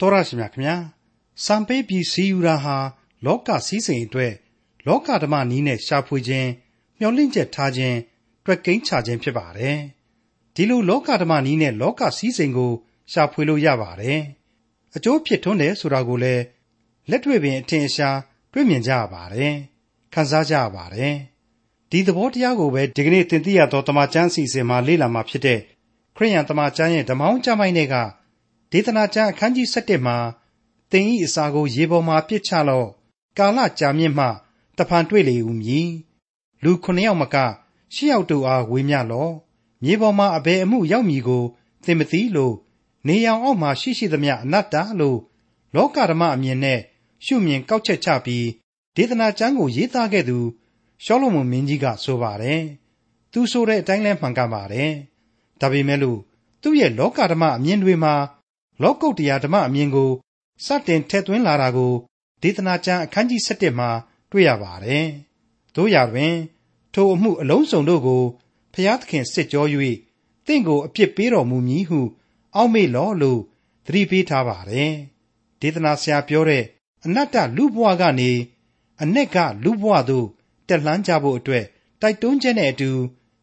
တော်ရရှိမြခင်ဗျာစံပေးပြီးစီယူတာဟာ လောကစည်းစိမ်အတွက် လောကဓမ္မနီးနဲ့ရှာဖွေခြင်းမျှော်လင့်ချက်ထားခြင်းတွက်ကိန်းချခြင်းဖြစ်ပါတယ်ဒီလိုလောကဓမ္မနီးနဲ့လောကစည်းစိမ်ကို ရှာဖွေလို့ရပါတယ်အကျိုးဖြစ်ထွန်းတယ်ဆိုတာကိုလည်းလက်တွေ့ပင်အထင်ရှားတွေ့မြင်ကြရပါတယ်ခံစားကြရပါတယ်ဒီသဘောတရားကိုပဲဒီကနေ့သင်သိရသောတမန်ကျမ်းအစီအစဉ်မှာလေ့လာမှာဖြစ်တဲ့ခရိယန်တမန်ကျမ်းရဲ့ဓမ္မအောင်ကျမ်းပိုင်းတွေက ဒေသနာကျမ်းအခန်းကြီး7မှာသင်၏အစာကို ရေပေါ်မှာပြစ်ချလော့ကာလကြာမြင့်မှတဖန်တွေ့လေဦးမည်လူ9ယောက်မက10ယောက်တို့အားဝေမျှလော့မြေပေါ်မှာအဘယ်အမှုရောက်မည်ကိုသင်မသိလို့နေရောင်အောက်မှာရှိရှိသမျှအနတ္တလို့လောကဓမ္မအမြင်နဲ့ရှုမြင်ကောက်ချက်ချပြီးဒေသနာကျမ်းကိုရေးသားခဲ့သူရှောလမုန်မင်းကြီးကဆိုပါတယ်သူဆိုတဲ့အတိုင်းလဲမှန်ကန်ပါတယ်ဒါပေမဲ့လို့သူ့ရဲ့လောကဓမ္မအမြင်တွေမှာ လောကုတ်တရားဓမ္မအမြင်ကိုစတင်ထည့်သွင်းလာတာကိုဒေသနာကျမ်းအခန်းကြီး7မှာတွေ့ရပါတယ်။တို့ရတွင် ထိုအမှုအလုံးစုံတို့ကိုဖျားသခင်စစ်ကြော၍တင့်ကိုအပြစ်ပေးတော်မူမည်ဟု အောက်မေ့လော့လို့သတိပေးထားပါတယ်။ဒေသနာဆရာပြောတဲ့အနတ္တလူဘဝကနေအ내ကလူဘဝသို့တက်လှမ်းကြဖို့အတွက်တိုက်တွန်းချက်နဲ့အတူ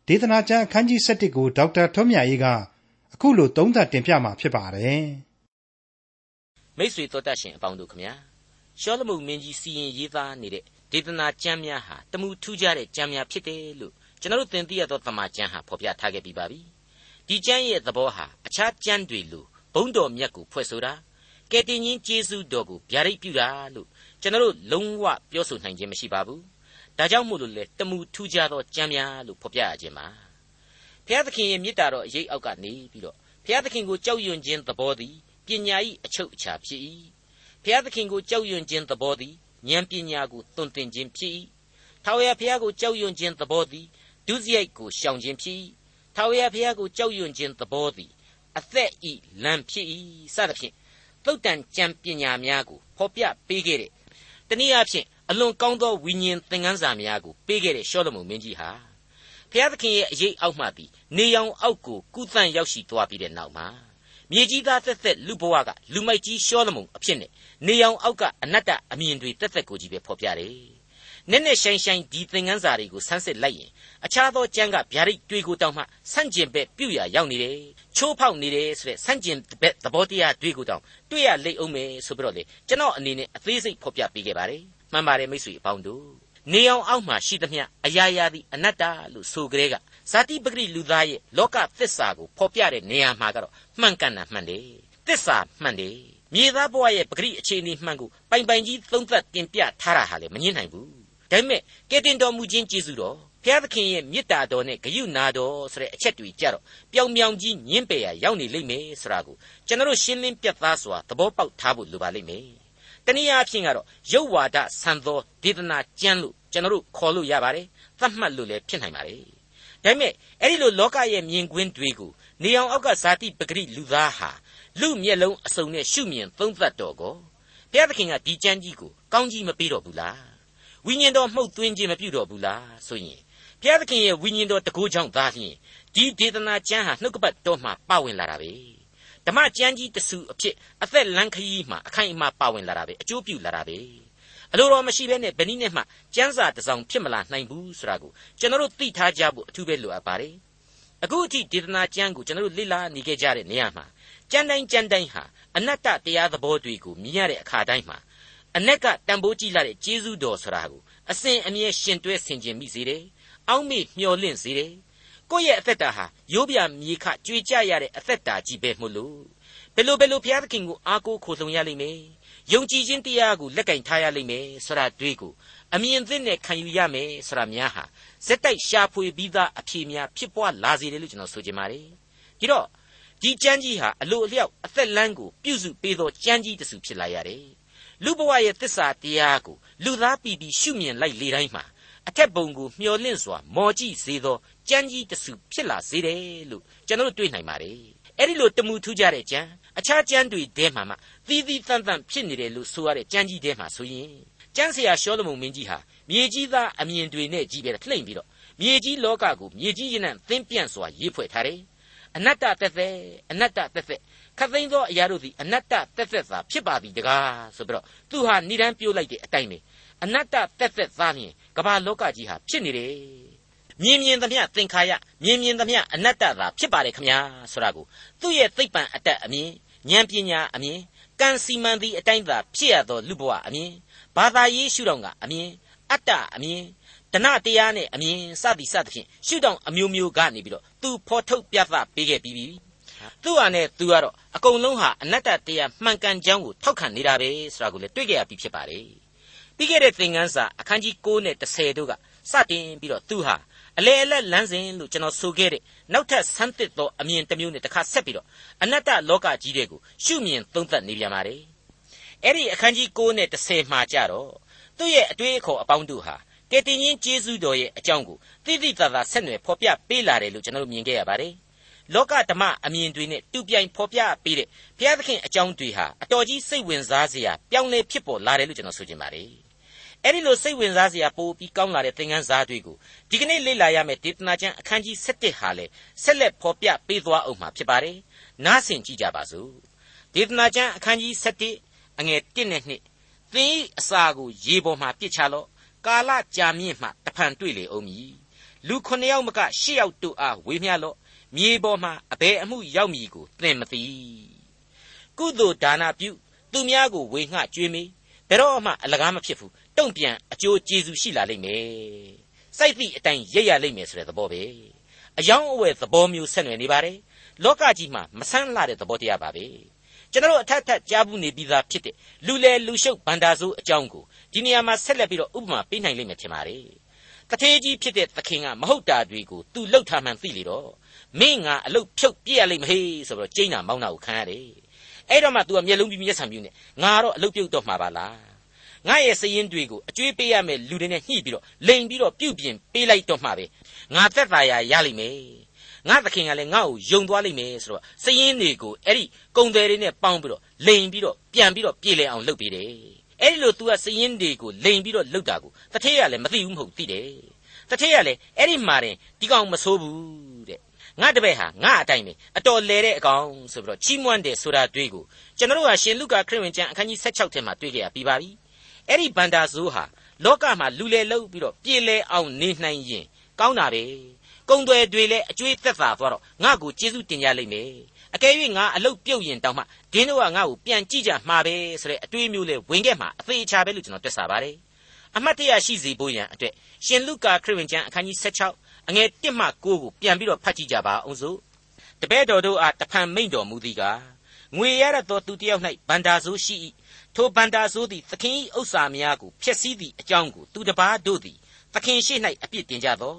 ဒေသနာကျမ်းအခန်းကြီး7ကိုဒေါက်တာထွန်းမြတ်အေးကအခုလိုသုံးသပ်တင်ပြมาဖြစ်ပါတယ်။ မိတ်ဆွေတော်တတ်ရှင်အပေါင်းတို့ခမညာရှောလမုန်မင်းကြီးစီရင်ရေးသားနေတဲ့ဒေသနာကျမ်းများဟာတမှုထူးခြားတဲ့ကျမ်းများဖြစ်တယ်လို့ကျွန်တော်တို့သင်သိရသောတမန်ကျမ်းဟာဖော်ပြထားခဲ့ပြီးပါပြီဒီကျမ်းရဲ့သဘောဟာအခြားကျမ်းတွေလိုဘုံတော်မြတ်ကိုဖွဲ့ဆိုတာကယ်တင်ရှင်ယေရှုတော်ကိုဗျာဒိတ်ပြုတာလို့ကျွန်တော်တို့လုံးဝပြောဆိုနိုင်ခြင်းမရှိပါဘူးဒါကြောင့်မို့လို့လေတမှုထူးခြားသောကျမ်းများလို့ဖော်ပြရခြင်းပါဘုရားသခင်ရဲ့မေတ္တာတော်အရေးအောက်ကနေပြီးတော့ဘုရားသခင်ကိုကြောက်ရွံ့ခြင်းသဘောသည် ပညာ၏အချုပ်အခြာဖြစ်၏ဘုရားသခင်ကိုကြောက်ရွံ့ခြင်းသဘောသည်ဉာဏ်ပညာကိုသွန်သင်ခြင်းဖြစ်၏ထာဝရဘုရားကိုကြောက်ရွံ့ခြင်းသဘောသည်ဒုစရိုက်ကိုရှောင်ခြင်းဖြစ်၏ထာဝရဘုရားကိုကြောက်ရွံ့ခြင်းသဘောသည်အသက်ဤလမ်းဖြစ်၏စသဖြင့်သုတ်တန်ကြံပညာများကိုဖော်ပြပေးခဲ့တဲ့တနည်းအားဖြင့်အလွန်ကောင်းသောဝိညာဉ်သင်ခန်းစာများကိုပေးခဲ့တဲ့ရှောလမုန်မင်းကြီးဟာဘုရားသခင်ရဲ့အရေးအောက်မှသည်နေရောင်အောက်ကိုကုသန့်ရောက်ရှိသွားပြီးတဲ့နောက်မှာ မြေကြီးသားသက်သက်လူဘဝကလူမိုက်ကြီးရှောလမုန်အဖြစ်နဲ့နေရောင်အောက်ကအနတ္တအမြင်တွေသက်သက်ကိုကြီးပဲဖော်ပြတယ်။နဲ့နဲ့ဆိုင်ဆိုင်ဒီသင်ခန်းစာတွေကိုဆန်းစစ်လိုက်ရင်အခြားသောကျမ်းကဗျာဒိတ်တွေကိုတောင်မှဆန့်ကျင်ဘက်ပြုရရောက်နေတယ်။ချိုးဖောက်နေတယ်ဆိုတဲ့ဆန့်ကျင်ဘက်သဘောတရားတွေကိုတောင်တွေ့ရလိမ့်အောင်မယ်ဆိုပြီးတော့လေကျွန်တော်အနေနဲ့အသေးစိတ်ဖော်ပြပေးခဲ့ပါတယ်။မှန်ပါတယ်မိတ်ဆွေအပေါင်းတို့။နေအောင်အောက်မှာရှိသမျှအရာရာသည်အနတ္တလို့ဆိုကြတဲ့က ဇာတိပဂရိလူသားရဲ့လောကသစ္စာကိုဖော်ပြတဲ့နေရာမှာကတော့မှန်ကန်တာမှန်တယ်သစ္စာမှန်တယ်မြေသားဘဝရဲ့ပဂရိအခြေအနေမှန်ကိုပိုင်ပိုင်ကြီးသုံးသပ်တင်ပြထားတာဟာလေမငြင်းနိုင်ဘူးဒါပေမဲ့ကဲတင်တော်မူခြင်းကျေးဇူးတော်ဘုရားသခင်ရဲ့မေတ္တာတော်နဲ့ဂရုနာတော်ဆိုတဲ့အချက်တွေကြတော့ပျောင်ပျောင်ကြီးညင်းပယ်ရရောက်နေလိမ့်မယ်ဆိုတာကိုကျွန်တော်ရှင်းလင်းပြသစွာသဘောပေါက်ထားဖို့လိုပါလိမ့်မယ်တနည်းအားဖြင့်ကတော့ရုပ်ဝါဒဆန်သောဒေသနာကျမ်းလို့ကျွန်တော်ခေါ်လို့ရပါတယ်သတ်မှတ်လို့လည်းဖြစ်နိုင်ပါတယ် ဒါပေမဲ့အဲ့ဒီလိုလောကရဲ့မြင်ကွင်းတွေကိုနေအောင်အောက်ကဇာတိပဂရိလူသားဟာလူမျက်လုံးအစုံနဲ့ရှုမြင်သုံးသပ်တော်ကိုဘုရားသခင်ကဒီကြမ်းကြီးကိုကောင်းကြီးမပေးတော့ဘူးလားဝိညာဉ်တော်မှုတ်သွင်းခြင်းမပြုတော့ဘူးလားဆိုရင်ဘုရားသခင်ရဲ့ဝိညာဉ်တော်တကူကြောင့်သာလျှင်ဒီဒေသနာကျမ်းဟာနှုတ်ကပတ်တော်မှာပါဝင်လာတာပဲဓမ္မကျမ်းကြီးတဆူအဖြစ်အသက်လန်းခရီးမှာအခိုင်အမာပါဝင်လာတာပဲအကျိုးပြုလာတာပဲ အလိုတော်မရှိဘဲနဲ့ဘယ်နည်းနဲ့မှကျမ်းစာတစ်စောင်ဖြစ်မလာနိုင်ဘူးဆိုတာကိုကျွန်တော်တို့သိထားကြဖို့အထူးပဲလိုအပ်ပါတယ်အခုအထိဒေသနာကျမ်းကိုကျွန်တော်တို့လေ့လာနေခဲ့ကြတဲ့နေရာမှာကျမ်းတိုင်းကျမ်းတိုင်းဟာအနတ္တတရားသဘောတွေကိုမြင်ရတဲ့အခါတိုင်းမှာအ내ကတန်ဖိုးကြီးလာတဲ့ကျေးဇူးတော်ဆိုတာကိုအစဉ်အမြဲရှင်တွဲဆင်ခြင်မိစေတယ်။အောက်မေ့မျှော်လင့်စေတယ်။ကိုယ့်ရဲ့အသက်တာဟာရိုးပြမြေခကြွေကြရတဲ့အသက်တာကြီးပဲမို့လို့ဘယ်လိုဘယ်လိုဘုရားသခင်ကိုအားကိုးခိုလုံရလိမ့်မယ် ယုံကြည်ခြင်းတရားကိုလက်ကင်ထားရလိမ့်မယ်ဆိုတာတွေးကိုအမြင်သစ်နဲ့ခံယူရမယ်ဆိုတာများဟာစက်တိုက်ရှာဖွေပြီးသားအဖြေများဖြစ်ပွားလာစေတယ်လို့ကျွန်တော်ဆိုချင်ပါတယ်။ဒီတော့ဒီကြမ်းကြီးဟာအလိုအလျောက်အသက်လန်းကိုပြုစုပေးသောကြမ်းကြီးတစ်စုဖြစ်လာရတယ်။လူဘဝရဲ့သစ္စာတရားကိုလူသားပြည်ပြီးရှုမြင်လိုက်လေတိုင်းမှာအထက်ဘုံကိုမျောလင့်စွာမော်ကြည့်စေသောကြမ်းကြီးတစ်စုဖြစ်လာစေတယ်လို့ကျွန်တော်တို့တွေ့နိုင်ပါတယ်။အဲ့ဒီလိုတမှုထူးကြတဲ့ကြမ်း အခြားကျမ်းတွေထဲမှာမှသီးသီးသန့်သန့်ဖြစ်နေတယ်လို့ဆိုရတဲ့ကျမ်းကြီးထဲမှာဆိုရင်ကျမ်းဆရာရှောလမုန်မင်းကြီးဟာမြေကြီးသားအမြင်တွေနဲ့ကြီးပဲလှိမ့်ပြီးတော့မြေကြီးလောကကိုမြေကြီးရင်နဲ့သင်းပြန့်စွာရေးဖွဲ့ထားတယ်အနတ္တသက်သက်အနတ္တသက်သက်ခတ်သိမ်းသောအရာတို့သည်အနတ္တသက်သက်သာဖြစ်ပါသည်တကားဆိုပြီးတော့သူဟာဏိဒန်းပြိုးလိုက်တဲ့အတိုင်းပဲအနတ္တသက်သက်သာလျင်ကမ္ဘာလောကကြီးဟာဖြစ်နေတယ်မြင်မြင်သမျှသင်္ခါရမြင်မြင်သမျှအနတ္တသာဖြစ်ပါတယ်ခမညာဆိုတာကိုသူ့ရဲ့သိပ္ပံအတတ်အမြင် ဉာဏ်ပညာအမြင်ကံစီမံသည့်အတိုင်းသာဖြစ်ရသောလူဘဝအမြင်ဘာသာရေးရှုထောင့်ကအမြင်အတ္တအမြင်တဏတရားနဲ့အမြင်စသည်စသဖြင့်ရှုထောင့်အမျိုးမျိုးကနေပြီးတော့သူဖော်ထုတ်ပြသပေးခဲ့ပြီးပြီသူ့ဟာနဲ့သူကတော့အကုန်လုံးဟာအနတ္တတရားမှန်ကန်ကြောင်းကိုထောက်ခံနေတာပဲဆိုတာကိုလည်းတွေ့ကြရပြီဖြစ်ပါတယ်ပြီးခဲ့တဲ့သင်ခန်းစာအခန်းကြီး9နဲ့10တို့ကစတင်ပြီးတော့သူဟာ အလေအလတ်လမ်းစဉ်လို့ကျွန်တော်ဆိုခဲ့တဲ့နောက်ထပ်ဆန်းသစ်သောအမြင်တစ်မျိုးနဲ့တစ်ခါဆက်ပြီးတော့အနတ္တလောကကြီးတဲ့ကိုရှုမြင်သုံးသပ်နေပြန်ပါတယ်အဲ့ဒီအခန်းကြီး9နဲ့10မှာကြတော့သူ့ရဲ့အတွေ့အခေါ်အပေါင်းတို့ဟာကယ်တင်ရှင်ကျေးဇူးတော်ရဲ့အကြောင်းကိုသိသိသာသာဆက်နွယ်ဖော်ပြပေးလာတယ်လို့ကျွန်တော်တို့မြင်ခဲ့ရပါတယ်လောကဓမ္မအမြင်တွေနဲ့တူပြိုင်ဖော်ပြပေးတဲ့ဘုရားသခင်အကြောင်းတွေဟာအတော်ကြီးစိတ်ဝင်စားစရာပြောင်းလဲဖြစ်ပေါ်လာတယ်လို့ကျွန်တော်ဆိုချင်ပါတယ် အဲ့ဒီလိုစိတ်ဝင်စားစရာပိုပြီးကောင်းလာတဲ့သင်ခန်းစာတွေကိုဒီကနေ့လေ့လာရမယ့်ဒေသနာကျမ်းအခန်းကြီး7ဟာလေဆက်လက်ဖော်ပြပေးသွားအောင်မှာဖြစ်ပါတယ်နားဆင်ကြည့်ကြပါစို့ဒေသနာကျမ်းအခန်းကြီး7အငယ်1နဲ့2သင်၏အစာကိုရေပေါ်မှာပြစ်ချလော့ကာလကြာမြင့်မှတဖန်တွေ့လေအောင်မည်လူခုနှစ်ယောက်မကရှစ်ယောက်တို့အားဝေမျှလော့မြေပေါ်မှာအဘယ်အမှုရောက်မည်ကိုသင်မသိကုသိုလ်ဒါနပြုသူများကိုဝေငှကြွေးမေးဘယ်တော့မှအလကားမဖြစ်ဘူး တုံ့ပြန်အကျိုးကျေးဇူးရှိလာလိမ့်မယ်စိုက်သည့်အတိုင်းရိပ်ရလိမ့်မယ်ဆိုတဲ့သဘောပဲအယောင်းအဝယ်သဘောမျိုးဆက်နွယ်နေပါတယ်လောကကြီးမှာမဆန်းလာတဲ့သဘောတရားပါပဲကျွန်တော်အထက်ထက်ကြားဘူးနေပြီးသားဖြစ်တဲ့လူလေလူရှုပ်ဗန္တာဆိုးအကြောင်းကိုဒီနေရာမှာဆက်လက်ပြီးတော့ဥပမာပေးနိုင်လိမ့်မယ်ထင်ပါတယ်တထေးကြီးဖြစ်တဲ့သခင်ကမဟုတ်တာတွေကိုသူလှုပ်ထားမှန်းသိလေတော့မင်းငါအလုတ်ဖြုတ်ပြည့်ရလိမ့်မဟေးဆိုတော့ကျိန်းတာမောင်းတာကိုခံရတယ်အဲ့တော့မှ तू ကမျက်လုံးပြီးမျက်စံပြူနဲ့ငါတော့အလုတ်ပြုတ်တော့မှာပါလား ငါရဲ့စည်ရင်တွေကိုအကျွေးပေးရမယ်လူတွေနဲ့ညှိပြီးတော့လိန်ပြီးတော့ပြုတ်ပြင်ပေးလိုက်တော့မှာပဲငါသက်သာရာရလိမ့်မယ်ငါသခင်ကလည်းငါ့ကိုယုံသွားလိမ့်မယ်ဆိုတော့စည်ရင်တွေကိုအဲ့ဒီကုံတယ်တွေနဲ့ပေါင်းပြီးတော့လိန်ပြီးတော့ပြန်ပြီးတော့ပြေလည်အောင်လုပ်ပေးတယ်အဲ့ဒီလို तू ကစည်ရင်တွေကိုလိန်ပြီးတော့လုပ်တာကိုတထေးကလည်းမသိဘူးမဟုတ်သိတယ်တထေးကလည်းအဲ့ဒီမှာတင်ဒီကောင်မဆိုးဘူးတဲ့ငါတပည့်ဟာငါအတိုင်းပဲအတော်လဲတဲ့အကောင်ဆိုပြီးတော့ချီးမွမ်းတယ်ဆိုတာတွေ့ကိုကျွန်တော်တို့ဟာရှင်လုကာခရစ်ဝင်ကျမ်းအခန်းကြီး16ထဲမှာတွေ့ကြရပြီးပါပြီ အဲ့ဒီဗန္တာဇိုးဟာလောကမှာလူလေလုံးပြီးတော့ပြေလဲအောင်နေနိုင်ရင်ကောင်းတာပဲကုံတွေတွေလည်းအကျွေးသက်သာသွားတော့ငါ့ကိုကျေးဇူးတင်ကြလိမ့်မယ်အကယ်၍ငါအလုတ်ပြုတ်ရင်တောင်မှဒင်းတို့ကငါ့ကိုပြန်ကြည့်ကြမှာပဲဆိုတဲ့အတွေးမျိုးလဲဝင်ခဲ့မှာအသေးချာပဲလို့ကျွန်တော်တွက်စားပါတယ်အမှတ်တရရှိစေဖို့ရန်အတွက်ရှင်လုကာခရစ်ဝင်ကျမ်းအခန်းကြီး16အငယ်1မှ9ကိုပြန်ပြီးတော့ဖတ်ကြည့်ကြပါအောင်စို့တပည့်တော်တို့အားတဖန်မိန့်တော်မူသည်ကငွေရရသောသူတယောက်၌ဗန္တာဆိုးရှိ၏ ထိုဗန္တာဆိုးသည်သခင်၏ဥစ္စာများကိုဖျက်ဆီးသည့်အကြောင်းကိုသူတစ်ပါးတို့သည်သခင်ရှိ၌အပြစ်တင်ကြသော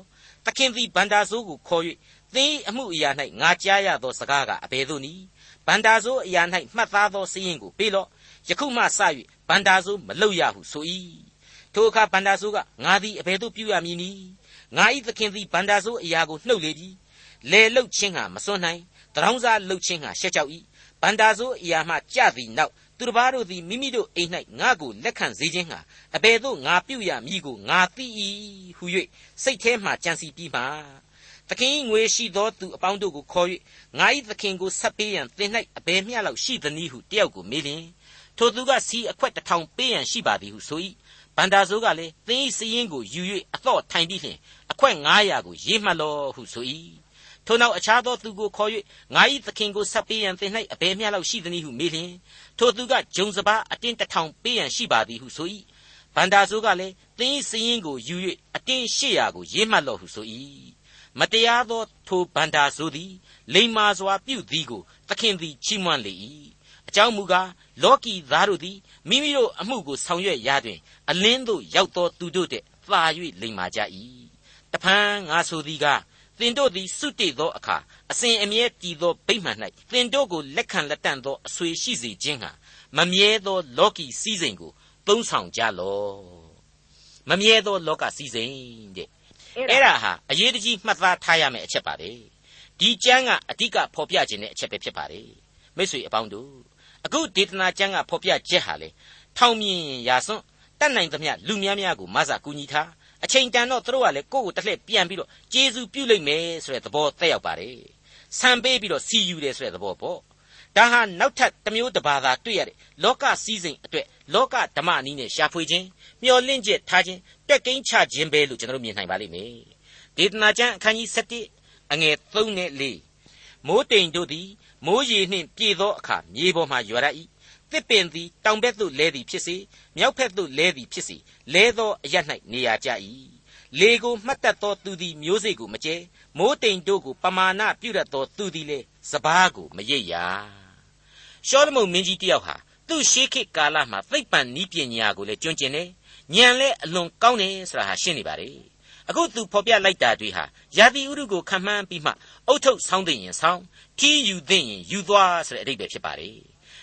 သခင်သည်ဗန္တာဆိုးကိုခေါ်၍သင်၏အမှုအရာ၌ငါကြားရသောစကားကအဘယ်သို့နည်းဗန္တာဆိုးအရာ၌မှတ်သားသောစည်းရင်ကိုပေးလော့ယခုမှစ၍ဗန္တာဆိုးမလုပ်ရဟုဆို၏ထိုအခါဗန္တာဆိုးကငါသည်အဘယ်သို့ပြုရမည်နည်းငါ၏သခင်သည်ဗန္တာဆိုးအရာကိုနှုတ်လေပြီလေလုတ်ခြင်းဟာမစွန့်နိုင်တရောင်းစားလုတ်ခြင်းဟာရှက်ကြောက်၏ဗန္တာဆိုးအရာမှကြသည်နောက် သူတစ်ပါးတို့သည်မိမိတို့အိမ်၌ငါ့ကိုလက်ခံစေခြင်းဟာအဘယ်သို့ငါပြုရမည်ကိုငါသိ၏ဟု၍စိတ်ထဲမှကြံစီပြီးမှသခင်ငွေရှိသောသူအပေါင်းတို့ကိုခေါ်၍ငါ၏သခင်ကိုဆက်ပေးရန်သင်၌အဘယ်မျှလောက်ရှိသနည်းဟုတယောက်ကိုမေးလျင်ထိုသူကစီအခွက်တစ်ထောင်ပေးရန်ရှိပါသည်ဟုဆို၏ဗန္တာဇိုးကလည်းသင်၏စည်ရင်ကိုယူ၍အတော့ထိုင်ပြီးလျှင်အခွက်900ကိုရေးမှတ်လောဟုဆို၏ ထို့နောက်အခြားသောသူကိုခေါ်၍ငါ၏သခင်ကိုဆက်ပေးရန်သင်၌အဘယ်မျှလောက်ရှိသနည်းဟုမေးလျင်ထိုသူကဂျုံစပါးအတင်းတစ်ထောင်ပေးရန်ရှိပါသည်ဟုဆို၏ဗန္တာဇိုးကလည်းသင်၏စည်ရင်ကိုယူ၍အတင်း800ကိုရေးမှတ်လောဟုဆို၏မတရားသောထိုဗန္တာဇိုးသည်လိမ္မာစွာပြုသည်ကိုသခင်သည်ချီးမွမ်းလေ၏အကြောင်းမူကားလောကီသားတို့သည်မိမိတို့အမှုကိုဆောင်ရွက်ရတွင် အလင်းသို့ရောက်သောသူတို့တဲ့သာ၍လိမ္မာကြ၏တဖန်ငါဆိုသည်က သင်တို့သည်စွတိသောအခါအစဉ်အမြဲတည်သောဗိမှန်၌သင်တို့ကိုလက်ခံလက်တန့်သောအဆွေရှိစေခြင်းဟာမမြဲသောလောကီစည်းစိမ်ကိုသုံးဆောင်ကြလော့မမြဲသောလောကစည်းစိမ်တဲ့အဲ့ဒါဟာအရေးတကြီးမှတ်သားထားရမယ့်အချက်ပါပဲဒီကျမ်းကအဓိကဖော်ပြခြင်းတဲ့အချက်ပဲဖြစ်ပါတယ်မိတ်ဆွေအပေါင်းတို့အခုဒေသနာကျမ်းကဖော်ပြချက်ဟာလေထောင်မြင်ရာစွန်းတတ်နိုင်သမျှလူများများကိုမဆာကူညီထား အချိန်တန်တော့သူတို့ကလည်းကိုယ့်ကိုတစ်လှည့်ပြန်ပြီးတော့ကျေးဇူးပြုလိုက်မယ်ဆိုတဲ့သဘောသက်ရောက်ပါတယ်ဆံပေးပြီးတော့စီယူတယ်ဆိုတဲ့သဘောပေါ့ဒါဒါဟာနောက်ထပ်တစ်မျိုးတစ်ပါးသာတွေ့ရတဲ့လောကစည်းစိမ်အတွက်လောကဓမ္မအနည်းနဲ့ရှာဖွေခြင်းမျော်လင့်ချက်ထားခြင်းတွက်ကိန်းချခြင်းပဲလို့ကျွန်တော်မြင်နိုင်ပါလိမ့်မယ်ဒေသနာကျမ်းအခန်းကြီး7အငယ်3နဲ့4မိုးတိမ်တို့သည်မိုးရေနှင့်ပြေသောအခါမြေပေါ်မှရွာရ၏ တစ်ပင်သည်တောင်ဘက်သို့လဲသည်ဖြစ်စေမြောက်ဘက်သို့လဲသည်ဖြစ်စေလဲသောအရ၌နေရာကျ၏လေကိုမှတ်တတ်သောသူသည်မျိုးစေ့ကိုမကျဲမိုးတိမ်တို့ကိုပမာဏပြုတတ်သောသူသည်လည်းစပားကိုမရိပ်ရာရှောလမုန်မင်းကြီးတယောက်ဟာသူ့ရှေးခေတ်ကာလမှာသိပ္ပံနည်းပညာကိုလည်းကျွမ်းကျင်တယ်ဉာဏ်လည်းအလွန်ကောင်းတယ်ဆိုတာဟာရှင်းနေပါလေအခုသူဖော်ပြလိုက်တာတွေဟာယာတိဥရုကိုခံမှန်းပြီးမှအုတ်ထုတ်ဆောင်းသိရင်ဆောင်းခီးယူသိရင်ယူသွားဆိုတဲ့အဓိပ္ပာယ်ဖြစ်ပါလေ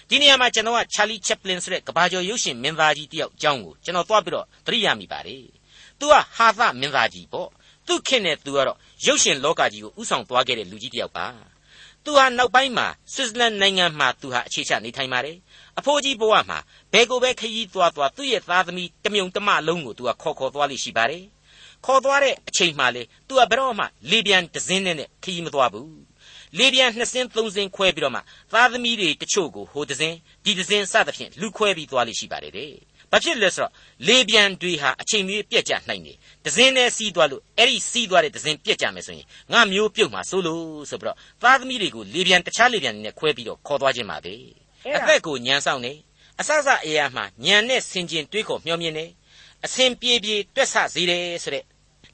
ဒီနေရာမှာကျွန်တော်က Charlie Chaplin ဆိုတဲ့ကမ္ဘာကျော်ရုပ်ရှင်မင်းသားကြီးတယောက်အကြောင်းကိုကျွန်တော်သွားပြီးတော့သတိရမိပါတယ်။သူကဟာသမင်းသားကြီးပေါ့။သူ့ခေတ်နဲ့သူကတော့ ရုပ်ရှင်လောကကြီးကို ဦးဆောင်သွားခဲ့တဲ့လူကြီးတယောက်ပါ။သူဟာ နောက်ပိုင်းမှာ ဆွစ်ဇာလန်နိုင်ငံမှာ သူဟာ အခြေချနေထိုင်ပါတယ်။အဖိုးကြီးဘဝမှာ ဘယ်ကိုပဲခရီးသွားသွား သူ့ရဲ့သားသမီး တမြုံတမလုံးကို သူက ခေါ်ခေါ်သွားလေ့ရှိပါတယ်။ခေါ်သွားတဲ့အချိန်မှာလည်း သူဟာ ဘယ်တော့မှ လေပြန်တစင်းတည်းနဲ့ ခရီးမသွားဘူး လေပြန်နှစ်စင်းသုံးစင်းခွဲပြီးတော့မှသားသမီးတွေတချို့ကိုဟိုဒဇင်းဒီဒဇင်းစသဖြင့်လူခွဲပြီးသွားလိမ့်ရှိပါတယ်တဲ့။ဘာဖြစ်လဲဆိုတော့လေပြန်တွေဟာအချိန်မီပြက်ကြနိုင်တယ်။ဒဇင်းနဲ့စီးသွားလို့အဲ့ဒီစီးသွားတဲ့ဒဇင်းပြက်ကြမယ်ဆိုရင်ငါမျိုးပြုတ်မှာစိုးလို့ဆိုပြီးတော့သားသမီးတွေကိုလေပြန်တခြားလေပြန်တွေနဲ့ခွဲပြီးတော့ခေါ်သွားခြင်းပါပဲ။အသက်ကိုညံဆောင်နေအဆဆအရာမှာညံနဲ့ဆင်ကျင်တွေးခေါ်မျှော်မြင်နေအစဉ်ပြေပြေတွက်ဆစေတယ်ဆိုတဲ့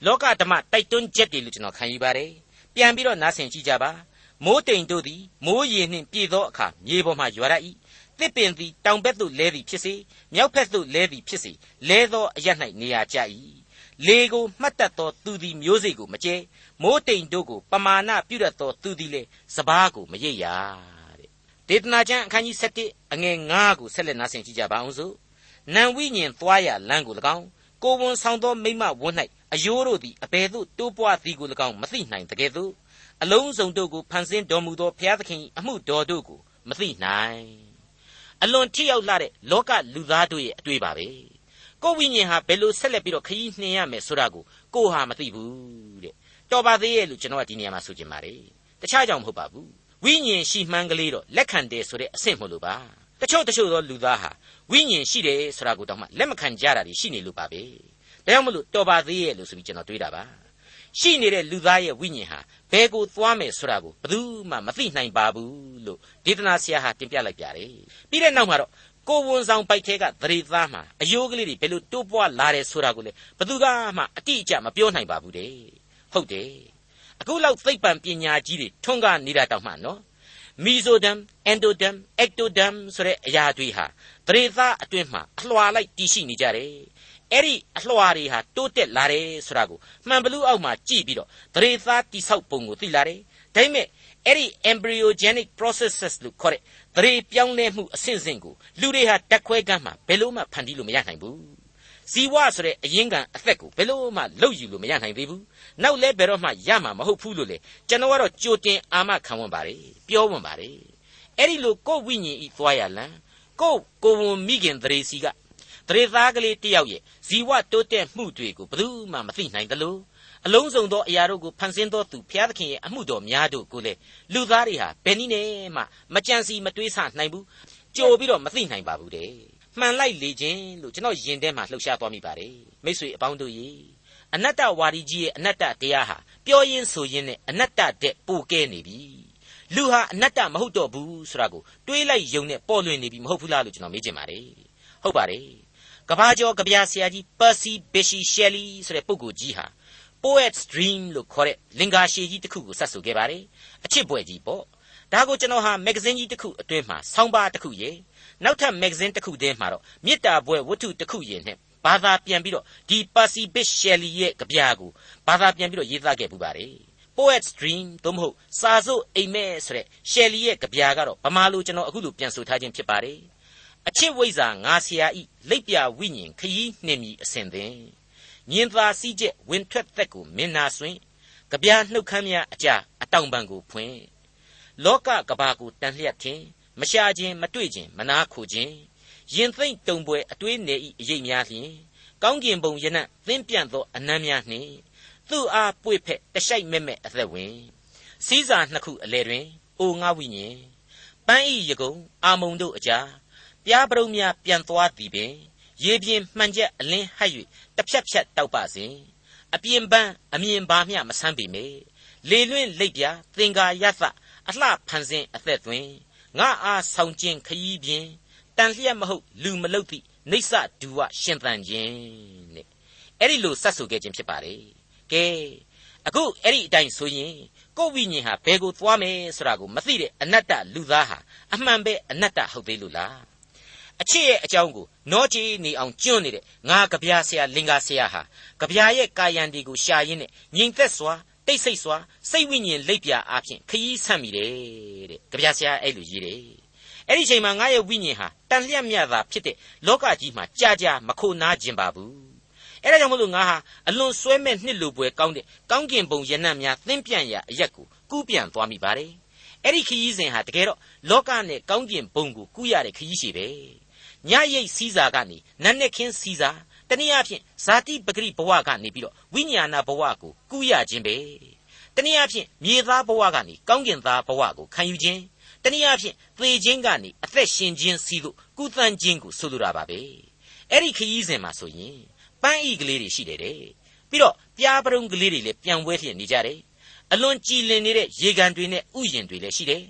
လောကဓမ္မတိုက်တွန်းချက်တွေလို့ကျွန်တော်ခံယူပါတယ်။ပြန်ပြီးတော့နားဆင်ကြည့်ကြပါ။ မိုးတိမ်တို့သည်မိုးရေနှင့်ပြေသောအခါမြေပေါ်မှရွာရ၏တစ်ပင်သည်တောင်ဘက်သို့လဲသည်ဖြစ်စေမြောက်ဘက်သို့လဲသည်ဖြစ်စေလဲသောအရ၌နေရာကျ၏လေကိုမှတ်တတ်သောသူသည်မျိုးစေ့ကိုမကျဲမိုးတိမ်တို့ကိုပမာဏပြုတတ်သောသူသည်လည်းစပားကိုမရိပ်ရာတဲ့ဒေသနာကျမ်းအခန်းကြီး7အငယ်9ကိုဆက်လက်နားဆင်ကြည့်ကြပါအောင်စို့နံဝိညာဉ်သွားရလမ်းကို၎င်းကိုဝန်ဆောင်သောမိမဝန်း၌အယိုးတို့သည်အဘယ်သို့တိုးပွားသည်ကို၎င်းမသိနိုင်တကယ်သို့ အလုံးစုံတို့ကိုဖန်ဆင်းတော်မူသောဘုရားသခင်အမှုတော်တို့ကိုမသိနိုင်အလွန်ထိရောက်လာတဲ့လောကလူသားတို့ရဲ့အတွေ့ပါပဲကိုဝိညာဉ်ဟာဘယ်လိုဆက်လက်ပြီးတော့ခရီးနှင်ရမယ်ဆိုတာကိုကိုဟာမသိဘူးတဲ့တော်ပါသေးရဲ့လို့ကျွန်တော်ကဒီနေရာမှာဆိုချင်ပါတယ်တခြားကြောင့်မဟုတ်ပါဘူးဝိညာဉ်ရှိမှန်းကလေးတော့လက်ခံတယ်ဆိုတဲ့အဆင့်မလို့ပါတချို့တချို့သောလူသားဟာဝိညာဉ်ရှိတယ်ဆိုတာကိုတော့မှလက်မခံကြတာရှိနေလို့ပါပဲဒါကြောင့်မလို့တော်ပါသေးရဲ့လို့ဆိုပြီးကျွန်တော်တွေးတာပါ ရှိနေတဲ့လူသားရဲ့ဝိညာဉ်ဟာဘယ်ကိုသွားမယ်ဆိုတာကိုဘယ်သူမှမသိနိုင်ပါဘူးလို့ဒေသနာဆရာဟာတင်ပြလိုက်ပြတယ်ပြီးတဲ့နောက်မှာတော့ကိုဝန်ဆောင်ပိုက်ထဲကသရေသားမှာအယိုးကလေးတွေဘယ်လိုတိုးပွားလာတယ်ဆိုတာကိုလေဘယ်သူကမှအတိအကျမပြောနိုင်ပါဘူးတဲ့ဟုတ်တယ်အခုလောက်သိပ္ပံပညာကြီးတွေထွန်းကားနေတာတောင်မှနော်မီဇိုဒမ်အန်ဒိုဒမ်အက်တိုဒမ်ဆိုတဲ့အရာတွေဟာသရေသားအတွင်းမှာအလွှာလိုက်တည်ရှိနေကြတယ် အဲ့ဒီအလွှာတွေဟာတိုးတက်လာတယ်ဆိုတာကိုမှန်ဘလူးအောက်မှာကြည့်ပြီးတော့သရေသားတိဆောက်ပုံကိုသိလာတယ်ဒါပေမဲ့အဲ့ဒီ embryogenic processes လို့ခေါ်တဲ့သရေပြောင်းလဲမှုအဆင့်ဆင့်ကိုလူတွေဟာတက်ခွဲကမ်းမှာဘယ်လို့မှဖန်တီးလို့မရနိုင်ဘူးဇီဝဆိုတဲ့အရင်းခံအသက်ကိုဘယ်လို့မှလုတ်ယူလို့မရနိုင်သေးဘူးနောက်လဲဘယ်တော့မှရမှာမဟုတ်ဘူးလို့လေကျွန်တော်ကတော့ကြိုတင်အာမခံဝင်ပါတယ်ပြောဝင်ပါတယ်အဲ့ဒီလိုကိုယ်ဝိညာဉ်ဤသွားရလံကိုယ်ကိုယ်ဝန်မိခင်သရေစီက တရေသားကလေးတယောက်ရဲ့ဇီဝတိုးတက်မှုတွေကိုဘယ်သူမှမသိနိုင်သလိုအလုံးစုံသောအရာတို့ကိုဖန်ဆင်းသောသူဘုရားသခင်ရဲ့အမှုတော်များတို့ကိုလေလူသားတွေဟာဘယ်နည်းနဲ့မှမကြံစီမတွေးဆနိုင်ဘူးကြိုပြီးတော့မသိနိုင်ပါဘူးတဲ့မှန်လိုက်လေခြင်းလို့ကျွန်တော်ယင်ထဲမှာလှုပ်ရှားသွားမိပါတယ်မိတ်ဆွေအပေါင်းတို့ရေအနတ္တဝါဒီကြီးရဲ့အနတ္တတရားဟာပြောရင်းဆိုရင်းနဲ့အနတ္တတဲ့ပိုကဲနေပြီလူဟာအနတ္တမဟုတ်တော့ဘူးဆိုတာကိုတွေးလိုက်ယုံနဲ့ပေါ်လွင်နေပြီမဟုတ်ဘူးလားလို့ကျွန်တော်မေးချင်ပါတယ်ဟုတ်ပါတယ် ကဘာကျော်ကဗျာဆရာကြီးပါစီဘီရှီရှယ်လီဆိုတဲ့ပုဂ္ဂိုလ်ကြီးဟာ Poet's Dream လို့ခေါ်တဲ့လင်္ကာရှည်ကြီးတစ်ခုကိုစတ်ဆိုခဲ့ပါတယ်အချစ်ပွဲကြီးပေါ့ဒါကိုကျွန်တော်ဟာမဂ္ဂဇင်းကြီးတစ်ခုအတွင်းမှာဆောင်းပါးတစ်ခုရေနောက်ထပ်မဂ္ဂဇင်းတစ်ခုတည်းမှာတော့မေတ္တာပွဲဝတ္ထုတစ်ခုရေနဲ့ဘာသာပြန်ပြီးတော့ဒီ Percy Bysshe Shelley ရဲ့ကြပြာကိုဘာသာပြန်ပြီးတော့ရေးသားခဲ့ပူပါတယ် Poet's Dream သို့မဟုတ်စာစုပ်အိမ်မက်ဆိုတဲ့ Shelley ရဲ့ကြပြာကတော့ဗမာလိုကျွန်တော်အခုလိုပြန်ဆိုထားခြင်းဖြစ်ပါတယ် အချစ်ဝိဇ္ဇာငါဆရာဤလိပ်ပြဝိညာဉ်ခยีနှင့်မြည်အစဉ်သင်မြင်သာစည်းချက်ဝင်ထွက်သက်ကိုမင်နာဆွင်ကြပြာနှုတ်ခမ်းများအကြအတောင်ပံကိုဖွင့်လောကကဘာကိုတန်လျက်ခြင်းမရှာခြင်းမတွေ့ခြင်းမနာခိုခြင်းရင်သိမ့်တုံပွဲအတွေးနေဤအရေးများလျင်ကောင်းကင်ဘုံယနံ့သင်းပြန့်သောအနမ်းများနှင့်သူ့အားပွေဖက်တရှိုက်မဲ့မဲ့အသက်ဝင်စည်းစာနှစ်ခုအလဲတွင်အိုငါဝိညာဉ်ပန်းဤယကုံအာမုံတို့အကြား ပြားပရုံများပြန်သွားသည်ပင်ရေပြင်းမှန်ချက်အလင်းဟပ်၍တစ်ဖြတ်ဖြတ်တောက်ပါစဉ်အပြင်ပန်းအမြင်ပါမျှမဆန်းပေမေလေလွင့်လိပ်ပြသင်္ကာယသအလှဖန်ဆင်းအသက်သွင်းငါအားဆောင်ခြင်းခရီးပြင်းတန်လျက်မဟုတ်လူမလုတ်သည့်နေဆဒူဝရှင်သန်ခြင်းတဲ့အဲ့ဒီလိုစတ်ဆူခဲ့ခြင်းဖြစ်ပါလေကဲအခုအဲ့ဒီအတိုင်းဆိုရင်ကိုယ်ဝိညာဉ်ဟာဘယ်ကိုသွားမယ်ဆိုတာကိုမသိတဲ့အနတ္တလူသားဟာအမှန်ပဲအနတ္တဟုတ်သေးလို့လား အချစ်ရဲ့အကြောင်းကိုနောကြည်နေအောင်ကျွန့်နေတဲ့ငါကဗျာဆရာလင်္ကာဆရာဟာကဗျာရဲ့ကာယံဒီကိုရှာရင်းနဲ့ငြိမ်သက်စွာတိတ်ဆိတ်စွာစိတ်ဝိညာဉ်လိပ်ပြအားဖြင့်ခရီးဆန့်မိတယ်တဲ့ကြပြဆရာအဲ့လိုရေးတယ်အဲ့ဒီချိန်မှာငါရဲ့ဝိညာဉ်ဟာတန်လျက်မြတ်သာဖြစ်တဲ့လောကကြီးမှာကြာကြာမခိုနာခြင်းပါဘူးအဲ့ဒါကြောင့်မလို့ငါဟာအလွန်ဆွဲမဲ့နှစ်လိုပွဲကောင်းတဲ့ကောင်းကင်ဘုံရနံ့များသင်းပြန်ရာအရက်ကိုကူးပြန်သွားမိပါတယ်အဲ့ဒီခရီးစဉ်ဟာတကယ်တော့လောကနဲ့ကောင်းကင်ဘုံကိုကူးရတဲ့ခရီးရှိပဲ ညရိတ်စည်းစာကနေနတ်နဲ့ခင်းစည်းစာတနည်းအားဖြင့်ဇာတိပဂရိဘဝကနေပြီးတော့ဝိညာဏဘဝကိုကူးရခြင်းပဲတနည်းအားဖြင့်မြေသားဘဝကနေကောင်းကင်သားဘဝကိုခံယူခြင်းတနည်းအားဖြင့်သေခြင်းကနေအသက်ရှင်ခြင်းစီသို့ကုသန်းခြင်းကိုဆိုလိုတာပါပဲအဲ့ဒီခရီးစဉ်မှာဆိုရင်ပန်းဤကလေးတွေရှိတယ်တဲ့ပြီးတော့ပြားပရုံကလေးတွေလည်းပြန်ပွဲလျက်နေကြတယ်အလွန်ကြည်လင်နေတဲ့ရေကန်တွေနဲ့ဥယျင်တွေလည်းရှိတယ်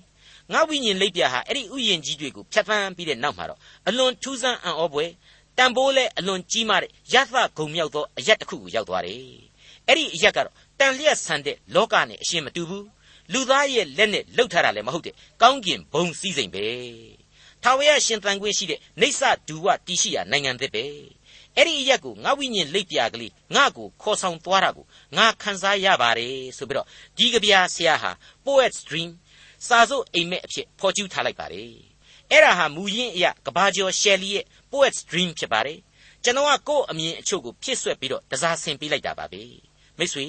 ငါဝိညာဉ်လိပ်ပြာဟာအဲ့ဒီဥယျင်ကြီးတွေကိုဖြတ်သန်းပြီးတဲ့နောက်မှာတော့အလွန်ထူးဆန်းအံ့ဩဖွယ်တန်ဖိုးလဲအလွန်ကြီးမားတဲ့ရသဂုံမြောက်သောအရက်တစ်ခုကိုရောက်သွားတယ်အဲ့ဒီအရက်ကတော့တန်လျက်ဆန်တဲ့လောကနဲ့အရှင်မတူဘူးလူသားရဲ့လက်နဲ့လှုပ်ထားတာလည်းမဟုတ်တဲ့ကောင်းကင်ဘုံစည်းစိမ်ပဲထာဝရရှင်သန်ခွင့်ရှိတဲ့နေဆဒူဝတီရှိရာနိုင်ငံသစ်ပဲအဲ့ဒီအရက်ကိုငါဝိညာဉ်လိပ်ပြာကလေးငါ့ကိုခေါ်ဆောင်သွားတာကိုငါခံစားရပါတယ်ဆိုပြီးတော့ဒီကဗျာဆရာဟာ poet's dream စာစုပ်အိမ်မက်အဖြစ်ဖော်ကျူးထားလိုက်ပါတယ်အဲ့ဒါဟာမူရင်းအရာကဘာကျော်ရှယ်လီရဲ့ poet's dream ဖြစ်ပါတယ်ကျွန်တော်ကကိုယ့်အမြင်အချို့ကိုဖြစ်ဆွဲပြီးတော့တစားဆင်ပေးလိုက်တာပါပဲမိတ်ဆွေ